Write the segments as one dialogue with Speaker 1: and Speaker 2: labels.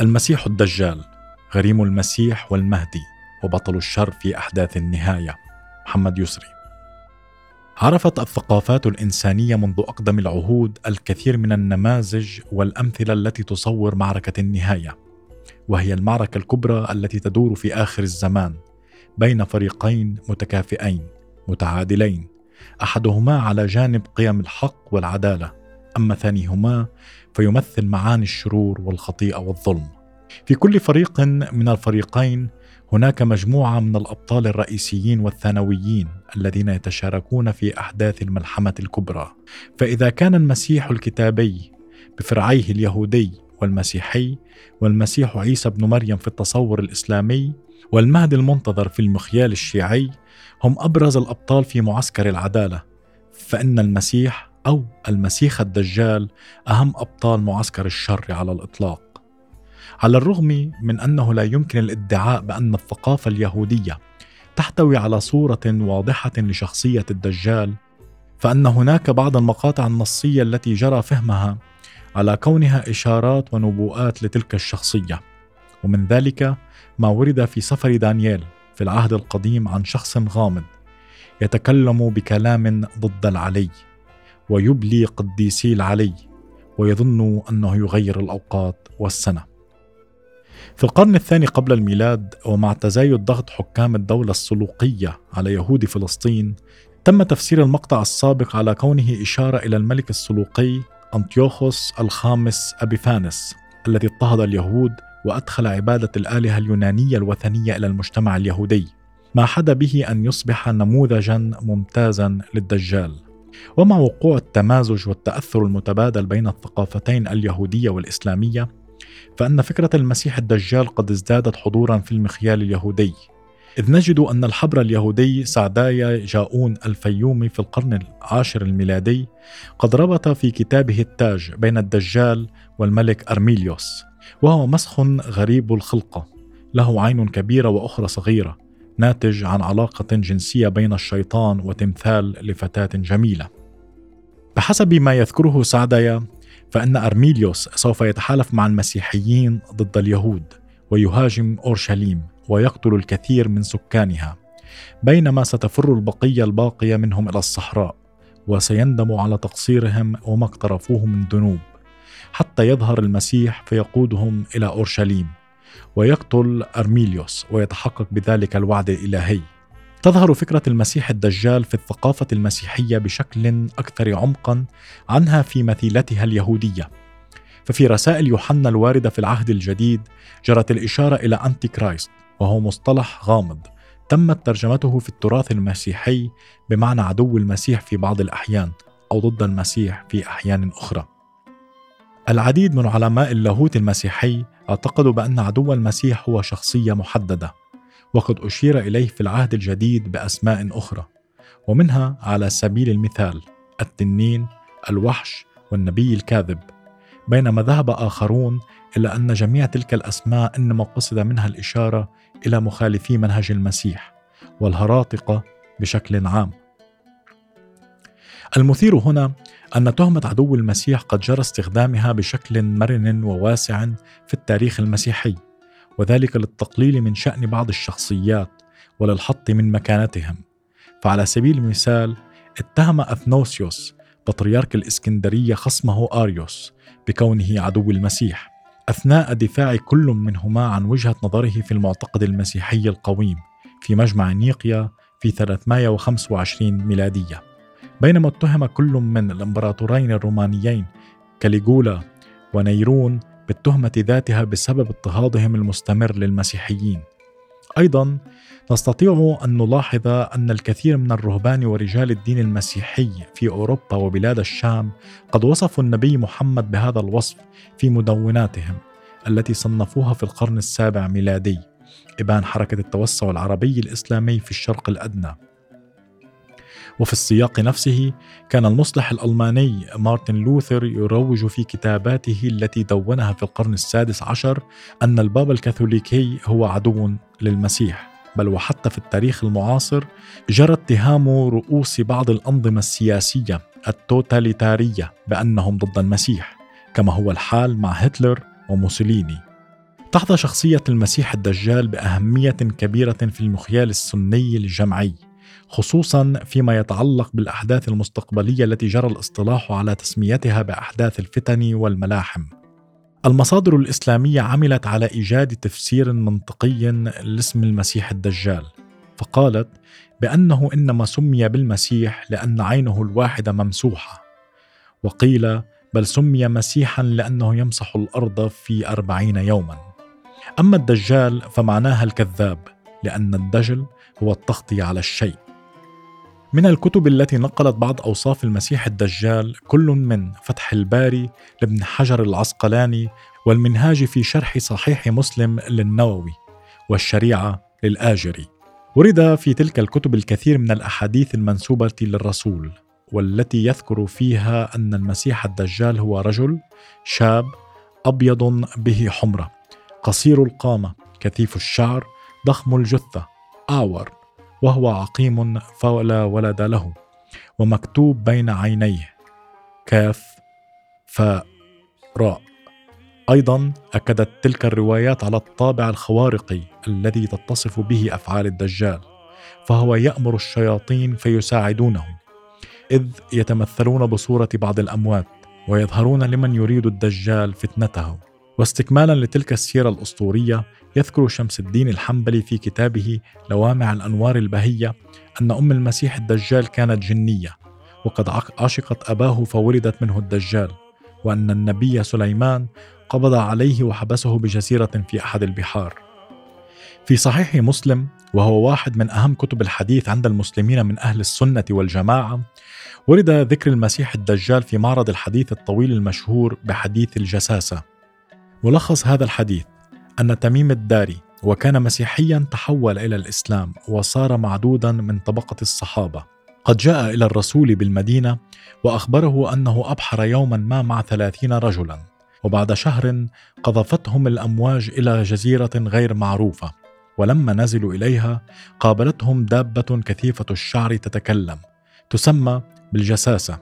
Speaker 1: المسيح الدجال غريم المسيح والمهدي وبطل الشر في أحداث النهاية محمد يسري. عرفت الثقافات الإنسانية منذ أقدم العهود الكثير من النماذج والأمثلة التي تصور معركة النهاية وهي المعركة الكبرى التي تدور في آخر الزمان بين فريقين متكافئين متعادلين أحدهما على جانب قيم الحق والعدالة أما ثانيهما فيمثل معاني الشرور والخطيئة والظلم. في كل فريق من الفريقين هناك مجموعة من الأبطال الرئيسيين والثانويين الذين يتشاركون في أحداث الملحمة الكبرى. فإذا كان المسيح الكتابي بفرعيه اليهودي والمسيحي والمسيح عيسى بن مريم في التصور الإسلامي والمهدي المنتظر في المخيال الشيعي هم أبرز الأبطال في معسكر العدالة فإن المسيح أو المسيح الدجال أهم أبطال معسكر الشر على الإطلاق. على الرغم من أنه لا يمكن الادعاء بأن الثقافة اليهودية تحتوي على صورة واضحة لشخصية الدجال فأن هناك بعض المقاطع النصية التي جرى فهمها على كونها إشارات ونبوءات لتلك الشخصية. ومن ذلك ما ورد في سفر دانيال في العهد القديم عن شخص غامض يتكلم بكلام ضد العلي. ويبلي قديسي العلي ويظن أنه يغير الأوقات والسنة. في القرن الثاني قبل الميلاد ومع تزايد ضغط حكام الدولة السلوقية على يهود فلسطين تم تفسير المقطع السابق على كونه إشارة إلى الملك السلوقي أنطيوخوس الخامس أبيفانس الذي اضطهد اليهود وأدخل عبادة الآلهة اليونانية الوثنية إلى المجتمع اليهودي. ما حدا به أن يصبح نموذجا ممتازا للدجال. ومع وقوع التمازج والتأثر المتبادل بين الثقافتين اليهودية والإسلامية فأن فكرة المسيح الدجال قد ازدادت حضورا في المخيال اليهودي إذ نجد أن الحبر اليهودي سعدايا جاؤون الفيومي في القرن العاشر الميلادي قد ربط في كتابه التاج بين الدجال والملك أرميليوس وهو مسخ غريب الخلقة له عين كبيرة وأخرى صغيرة. ناتج عن علاقة جنسية بين الشيطان وتمثال لفتاة جميلة. بحسب ما يذكره سعدايا فإن أرميليوس سوف يتحالف مع المسيحيين ضد اليهود ويهاجم أورشليم ويقتل الكثير من سكانها بينما ستفر البقية الباقية منهم إلى الصحراء وسيندم على تقصيرهم وما اقترفوه من ذنوب حتى يظهر المسيح فيقودهم إلى أورشليم. ويقتل أرميليوس ويتحقق بذلك الوعد الإلهي تظهر فكرة المسيح الدجال في الثقافة المسيحية بشكل أكثر عمقا عنها في مثيلتها اليهودية. ففي رسائل يوحنا الواردة في العهد الجديد جرت الإشارة إلى أنتي كرايست وهو مصطلح غامض تمت ترجمته في التراث المسيحي بمعنى عدو المسيح في بعض الأحيان أو ضد المسيح في أحيان أخرى. العديد من علماء اللاهوت المسيحي اعتقدوا بأن عدو المسيح هو شخصية محددة وقد أشير إليه في العهد الجديد بأسماء أخرى ومنها على سبيل المثال التنين الوحش والنبي الكاذب بينما ذهب آخرون إلى أن جميع تلك الأسماء إنما قصد منها الإشارة إلى مخالفي منهج المسيح والهراطقة بشكل عام. المثير هنا أن تهمة عدو المسيح قد جرى استخدامها بشكل مرن وواسع في التاريخ المسيحي وذلك للتقليل من شأن بعض الشخصيات وللحط من مكانتهم. فعلى سبيل المثال اتهم أثنوسيوس بطريرك الإسكندرية خصمه آريوس بكونه عدو المسيح أثناء دفاع كل منهما عن وجهة نظره في المعتقد المسيحي القويم في مجمع نيقيا في 325 ميلادية. بينما اتهم كل من الامبراطورين الرومانيين كاليغولا ونيرون بالتهمة ذاتها بسبب اضطهادهم المستمر للمسيحيين. أيضا نستطيع أن نلاحظ أن الكثير من الرهبان ورجال الدين المسيحي في أوروبا وبلاد الشام قد وصفوا النبي محمد بهذا الوصف في مدوناتهم التي صنفوها في القرن السابع ميلادي إبان حركة التوسع العربي الإسلامي في الشرق الأدنى وفي السياق نفسه كان المصلح الألماني مارتن لوثر يروج في كتاباته التي دونها في القرن السادس عشر أن البابا الكاثوليكي هو عدو للمسيح بل وحتى في التاريخ المعاصر جرى اتهام رؤوس بعض الأنظمة السياسية التوتاليتارية بأنهم ضد المسيح كما هو الحال مع هتلر وموسوليني. تحظى شخصية المسيح الدجال بأهمية كبيرة في المخيال السني الجمعي. خصوصا فيما يتعلق بالأحداث المستقبلية التي جرى الاصطلاح على تسميتها بأحداث الفتن والملاحم. المصادر الإسلامية عملت على إيجاد تفسير منطقي لاسم المسيح الدجال، فقالت بأنه إنما سمي بالمسيح لأن عينه الواحدة ممسوحة. وقيل بل سمي مسيحا لأنه يمسح الأرض في أربعين يوما. أما الدجال فمعناها الكذاب، لأن الدجل هو التغطية على الشيء. من الكتب التي نقلت بعض أوصاف المسيح الدجال كل من فتح الباري لابن حجر العسقلاني والمنهاج في شرح صحيح مسلم للنووي والشريعة للآجري. ورد في تلك الكتب الكثير من الأحاديث المنسوبة للرسول والتي يذكر فيها أن المسيح الدجال هو رجل شاب أبيض به حمرة قصير القامة كثيف الشعر ضخم الجثة أعور وهو عقيم فلا ولد له ومكتوب بين عينيه كاف فاء راء أيضا أكدت تلك الروايات على الطابع الخوارقي الذي تتصف به أفعال الدجال فهو يأمر الشياطين فيساعدونه إذ يتمثلون بصورة بعض الأموات ويظهرون لمن يريد الدجال فتنته. واستكمالا لتلك السيرة الأسطورية يذكر شمس الدين الحنبلي في كتابه لوامع الأنوار البهية أن أم المسيح الدجال كانت جنية وقد عشقت أباه فولدت منه الدجال وأن النبي سليمان قبض عليه وحبسه بجزيرة في أحد البحار. في صحيح مسلم وهو واحد من أهم كتب الحديث عند المسلمين من أهل السنة والجماعة ورد ذكر المسيح الدجال في معرض الحديث الطويل المشهور بحديث الجساسة. ملخص هذا الحديث أن تميم الداري وكان مسيحيا تحول إلى الإسلام وصار معدودا من طبقة الصحابة. قد جاء إلى الرسول بالمدينة وأخبره أنه أبحر يوما ما مع ثلاثين رجلا وبعد شهر قذفتهم الأمواج إلى جزيرة غير معروفة. ولما نزلوا إليها قابلتهم دابة كثيفة الشعر تتكلم تسمى بالجساسة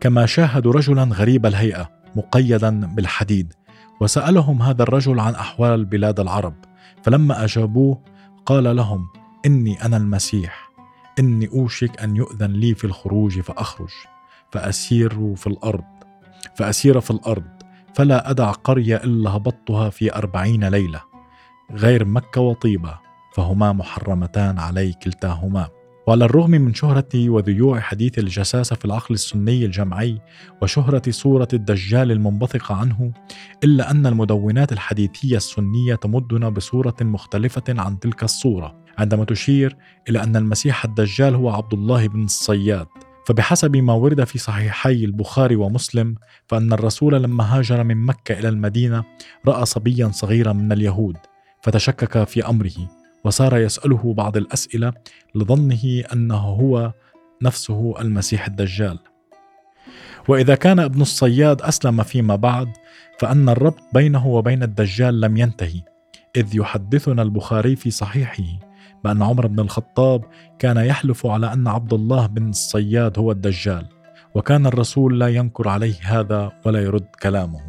Speaker 1: كما شاهدوا رجلا غريب الهيئة مقيدا بالحديد. وسألهم هذا الرجل عن أحوال بلاد العرب فلما أجابوه قال لهم إني أنا المسيح إني أوشك أن يؤذن لي في الخروج فأخرج فأسير في الأرض فأسير في الأرض فلا أدع قرية إلا هبطتها في أربعين ليلة غير مكة وطيبة فهما محرمتان علي كلتاهما. وعلى الرغم من شهرة وذيوع حديث الجساسة في العقل السني الجمعي وشهرة صورة الدجال المنبثقة عنه إلا أن المدونات الحديثية السنية تمدنا بصورة مختلفة عن تلك الصورة عندما تشير إلى أن المسيح الدجال هو عبد الله بن الصياد. فبحسب ما ورد في صحيحي البخاري ومسلم فأن الرسول لما هاجر من مكة إلى المدينة رأى صبيا صغيرا من اليهود فتشكك في أمره. وصار يسأله بعض الأسئلة لظنه أنه هو نفسه المسيح الدجال. وإذا كان ابن الصياد أسلم فيما بعد فأن الربط بينه وبين الدجال لم ينتهي إذ يحدثنا البخاري في صحيحه بأن عمر بن الخطاب كان يحلف على أن عبد الله بن الصياد هو الدجال وكان الرسول لا ينكر عليه هذا ولا يرد كلامه.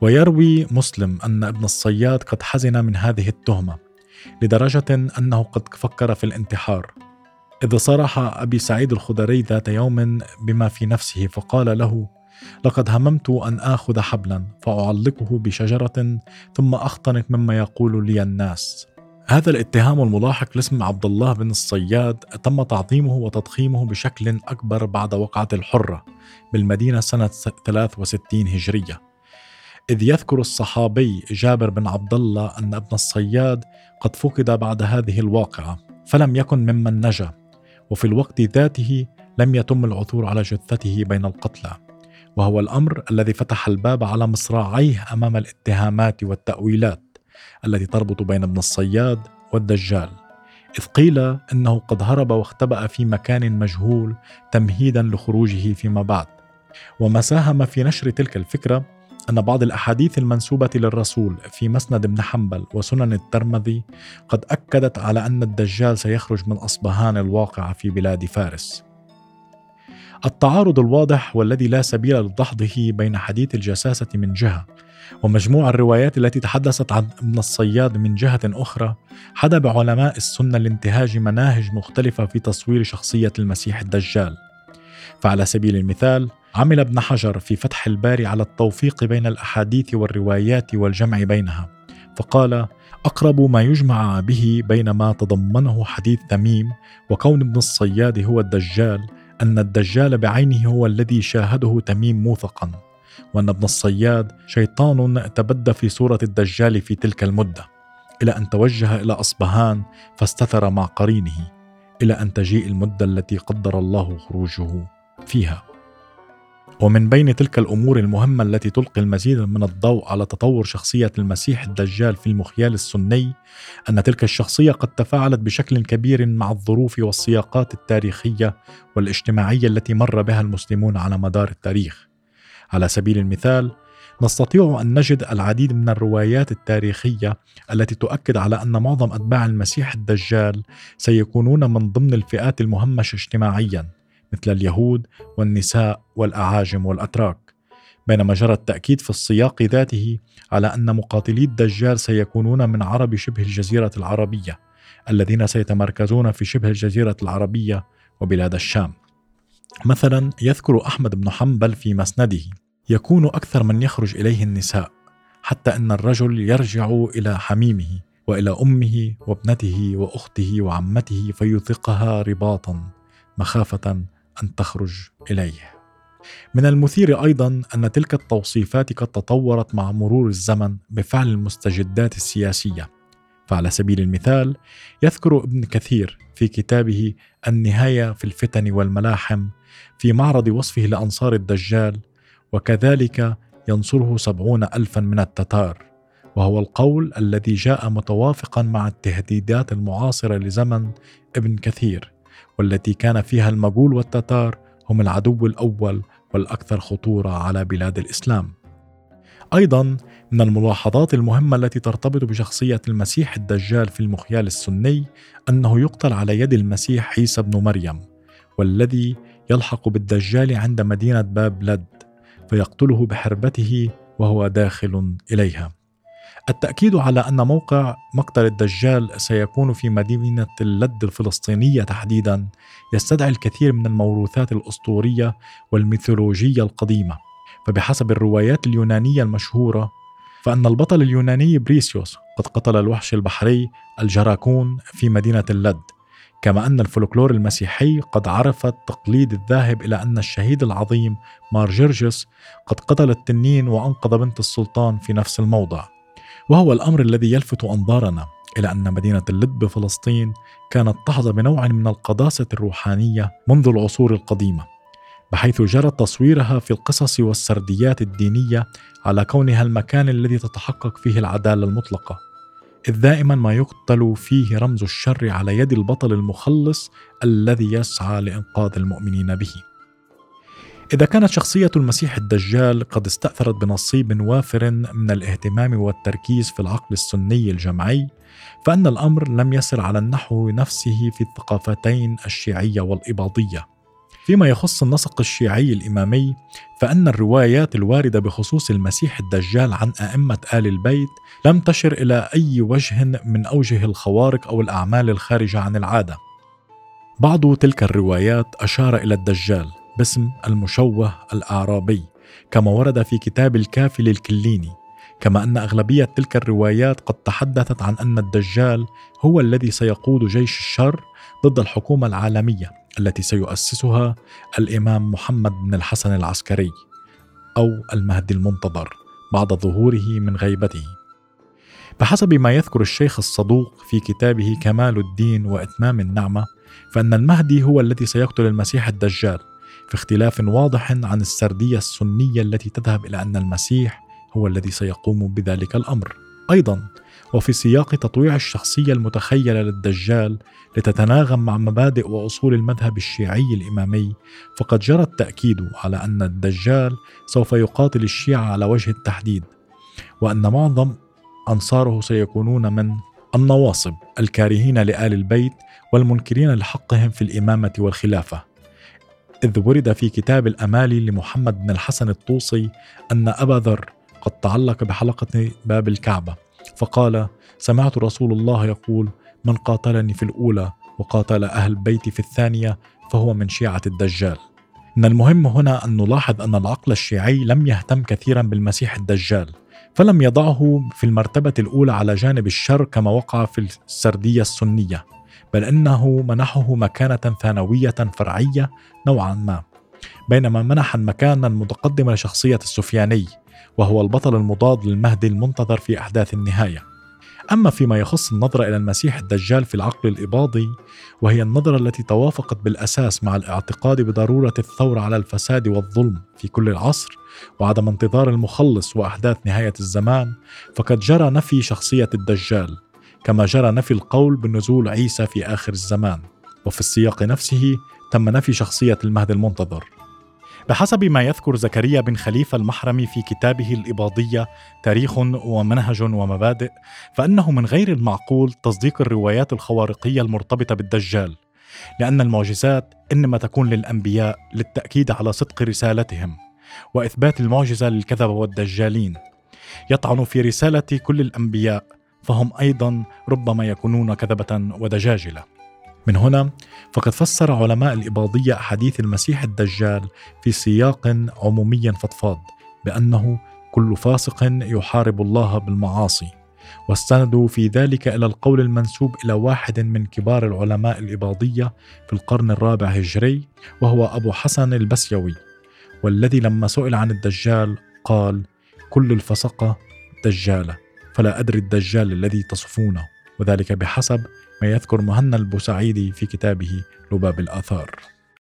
Speaker 1: ويروي مسلم أن ابن الصياد قد حزن من هذه التهمة لدرجة أنه قد فكر في الانتحار. إذ صرح أبي سعيد الخدري ذات يوم بما في نفسه فقال له لقد هممت أن آخذ حبلا فأعلقه بشجرة ثم أختنق مما يقول لي الناس. هذا الاتهام الملاحق لاسم عبد الله بن الصياد تم تعظيمه وتضخيمه بشكل أكبر بعد وقعة الحرة بالمدينة سنة 63 هجرية. إذ يذكر الصحابي جابر بن عبد الله أن ابن الصياد قد فقد بعد هذه الواقعة فلم يكن ممن نجا وفي الوقت ذاته لم يتم العثور على جثته بين القتلى وهو الأمر الذي فتح الباب على مصراعيه أمام الاتهامات والتأويلات التي تربط بين ابن الصياد والدجال إذ قيل إنه قد هرب واختبأ في مكان مجهول تمهيدا لخروجه فيما بعد وما ساهم في نشر تلك الفكرة أن بعض الأحاديث المنسوبة للرسول في مسند بن حنبل وسنن الترمذي قد أكدت على أن الدجال سيخرج من أصبهان الواقعة في بلاد فارس. التعارض الواضح والذي لا سبيل لدحضه بين حديث الجساسة من جهة ومجموع الروايات التي تحدثت عن ابن الصياد من جهة أخرى حدا بعلماء السنة لانتهاج مناهج مختلفة في تصوير شخصية المسيح الدجال فعلى سبيل المثال عمل ابن حجر في فتح الباري على التوفيق بين الأحاديث والروايات والجمع بينها فقال أقرب ما يجمع به بين ما تضمنه حديث تميم وكون ابن الصياد هو الدجال أن الدجال بعينه هو الذي شاهده تميم موثقا وأن ابن الصياد شيطان تبدى في صورة الدجال في تلك المدة إلى أن توجه إلى أصبهان فاستثر مع قرينه إلى أن تجيء المدة التي قدر الله خروجه. فيها. ومن بين تلك الأمور المهمة التي تلقي المزيد من الضوء على تطور شخصية المسيح الدجال في المخيال السني أن تلك الشخصية قد تفاعلت بشكل كبير مع الظروف والسياقات التاريخية والاجتماعية التي مر بها المسلمون على مدار التاريخ. على سبيل المثال نستطيع أن نجد العديد من الروايات التاريخية التي تؤكد على أن معظم أتباع المسيح الدجال سيكونون من ضمن الفئات المهمشة اجتماعيا. مثل اليهود والنساء والأعاجم والأتراك بينما جرى التأكيد في السياق ذاته على أن مقاتلي الدجال سيكونون من عرب شبه الجزيرة العربية الذين سيتمركزون في شبه الجزيرة العربية وبلاد الشام. مثلا يذكر أحمد بن حنبل في مسنده يكون أكثر من يخرج إليه النساء حتى أن الرجل يرجع إلى حميمه وإلى أمه وابنته وأخته وعمته فيثقها رباطا مخافة أن تخرج إليه. من المثير أيضا أن تلك التوصيفات قد تطورت مع مرور الزمن بفعل المستجدات السياسية. فعلى سبيل المثال يذكر ابن كثير في كتابه النهاية في الفتن والملاحم في معرض وصفه لأنصار الدجال وكذلك ينصره سبعون ألفا من التتار وهو القول الذي جاء متوافقا مع التهديدات المعاصرة لزمن ابن كثير والتي كان فيها المغول والتتار هم العدو الأول والأكثر خطورة على بلاد الإسلام. أيضا من الملاحظات المهمة التي ترتبط بشخصية المسيح الدجال في المخيال السني أنه يقتل على يد المسيح عيسى بن مريم والذي يلحق بالدجال عند مدينة باب لد فيقتله بحربته وهو داخل إليها. التأكيد على أن موقع مقتل الدجال سيكون في مدينة اللد الفلسطينية تحديدا يستدعي الكثير من الموروثات الأسطورية والميثولوجية القديمة. فبحسب الروايات اليونانية المشهورة فأن البطل اليوناني بريسيوس قد قتل الوحش البحري الجراكون في مدينة اللد كما أن الفولكلور المسيحي قد عرف التقليد الذاهب إلى أن الشهيد العظيم مارجرجس قد قتل التنين وأنقذ بنت السلطان في نفس الموضع. وهو الأمر الذي يلفت أنظارنا إلى أن مدينة اللد بفلسطين كانت تحظى بنوع من القداسة الروحانية منذ العصور القديمة بحيث جرى تصويرها في القصص والسرديات الدينية على كونها المكان الذي تتحقق فيه العدالة المطلقة إذ دائما ما يقتل فيه رمز الشر على يد البطل المخلص الذي يسعى لإنقاذ المؤمنين به. إذا كانت شخصية المسيح الدجال قد استأثرت بنصيب وافر من الاهتمام والتركيز في العقل السني الجمعي، فأن الأمر لم يسر على النحو نفسه في الثقافتين الشيعية والإباضية. فيما يخص النسق الشيعي الإمامي، فأن الروايات الواردة بخصوص المسيح الدجال عن أئمة آل البيت لم تشر إلى أي وجه من أوجه الخوارق أو الأعمال الخارجة عن العادة. بعض تلك الروايات أشار إلى الدجال باسم المشوه الأعرابي كما ورد في كتاب الكافي للكليني كما أن أغلبية تلك الروايات قد تحدثت عن أن الدجال هو الذي سيقود جيش الشر ضد الحكومة العالمية التي سيؤسسها الإمام محمد بن الحسن العسكري أو المهدي المنتظر بعد ظهوره من غيبته. بحسب ما يذكر الشيخ الصدوق في كتابه كمال الدين وإتمام النعمة فإن المهدي هو الذي سيقتل المسيح الدجال في اختلاف واضح عن السردية السنية التي تذهب إلى أن المسيح هو الذي سيقوم بذلك الأمر. أيضا وفي سياق تطويع الشخصية المتخيلة للدجال لتتناغم مع مبادئ وأصول المذهب الشيعي الإمامي فقد جرى التأكيد على أن الدجال سوف يقاتل الشيعة على وجه التحديد وأن معظم أنصاره سيكونون من النواصب الكارهين لآل البيت والمنكرين لحقهم في الإمامة والخلافة إذ ورد في كتاب الأمالي لمحمد بن الحسن الطوسي أن أبا ذر قد تعلق بحلقة باب الكعبة فقال سمعت رسول الله يقول من قاتلني في الأولى وقاتل أهل بيتي في الثانية فهو من شيعة الدجال إن المهم هنا أن نلاحظ أن العقل الشيعي لم يهتم كثيرا بالمسيح الدجال فلم يضعه في المرتبة الأولى على جانب الشر كما وقع في السردية السنية. بل إنه منحه مكانة ثانوية فرعية نوعا ما بينما منح المكانة المتقدمة لشخصية السفياني وهو البطل المضاد للمهدي المنتظر في أحداث النهاية. أما فيما يخص النظرة إلى المسيح الدجال في العقل الإباضي وهي النظرة التي توافقت بالأساس مع الاعتقاد بضرورة الثورة على الفساد والظلم في كل العصر وعدم انتظار المخلص وأحداث نهاية الزمان فقد جرى نفي شخصية الدجال. كما جرى نفي القول بنزول عيسى في آخر الزمان. وفي السياق نفسه تم نفي شخصية المهدي المنتظر. بحسب ما يذكر زكريا بن خليفة المحرمي في كتابه الإباضية تاريخ ومنهج ومبادئ فإنه من غير المعقول تصديق الروايات الخوارقية المرتبطة بالدجال لأن المعجزات إنما تكون للأنبياء للتأكيد على صدق رسالتهم وإثبات المعجزة للكذبة والدجالين. يطعن في رسالة كل الأنبياء فهم أيضا ربما يكونون كذبة ودجاجلة. من هنا فقد فسر علماء الإباضية أحاديث المسيح الدجال في سياق عمومي فضفاض بأنه كل فاسق يحارب الله بالمعاصي. واستندوا في ذلك إلى القول المنسوب إلى واحد من كبار العلماء الإباضية في القرن الرابع هجري وهو أبو حسن البسيوي والذي لما سئل عن الدجال قال كل الفسقة دجالة. فلا أدري الدجال الذي تصفونه. وذلك بحسب ما يذكر مهنا البوسعيدي في كتابه لباب الآثار.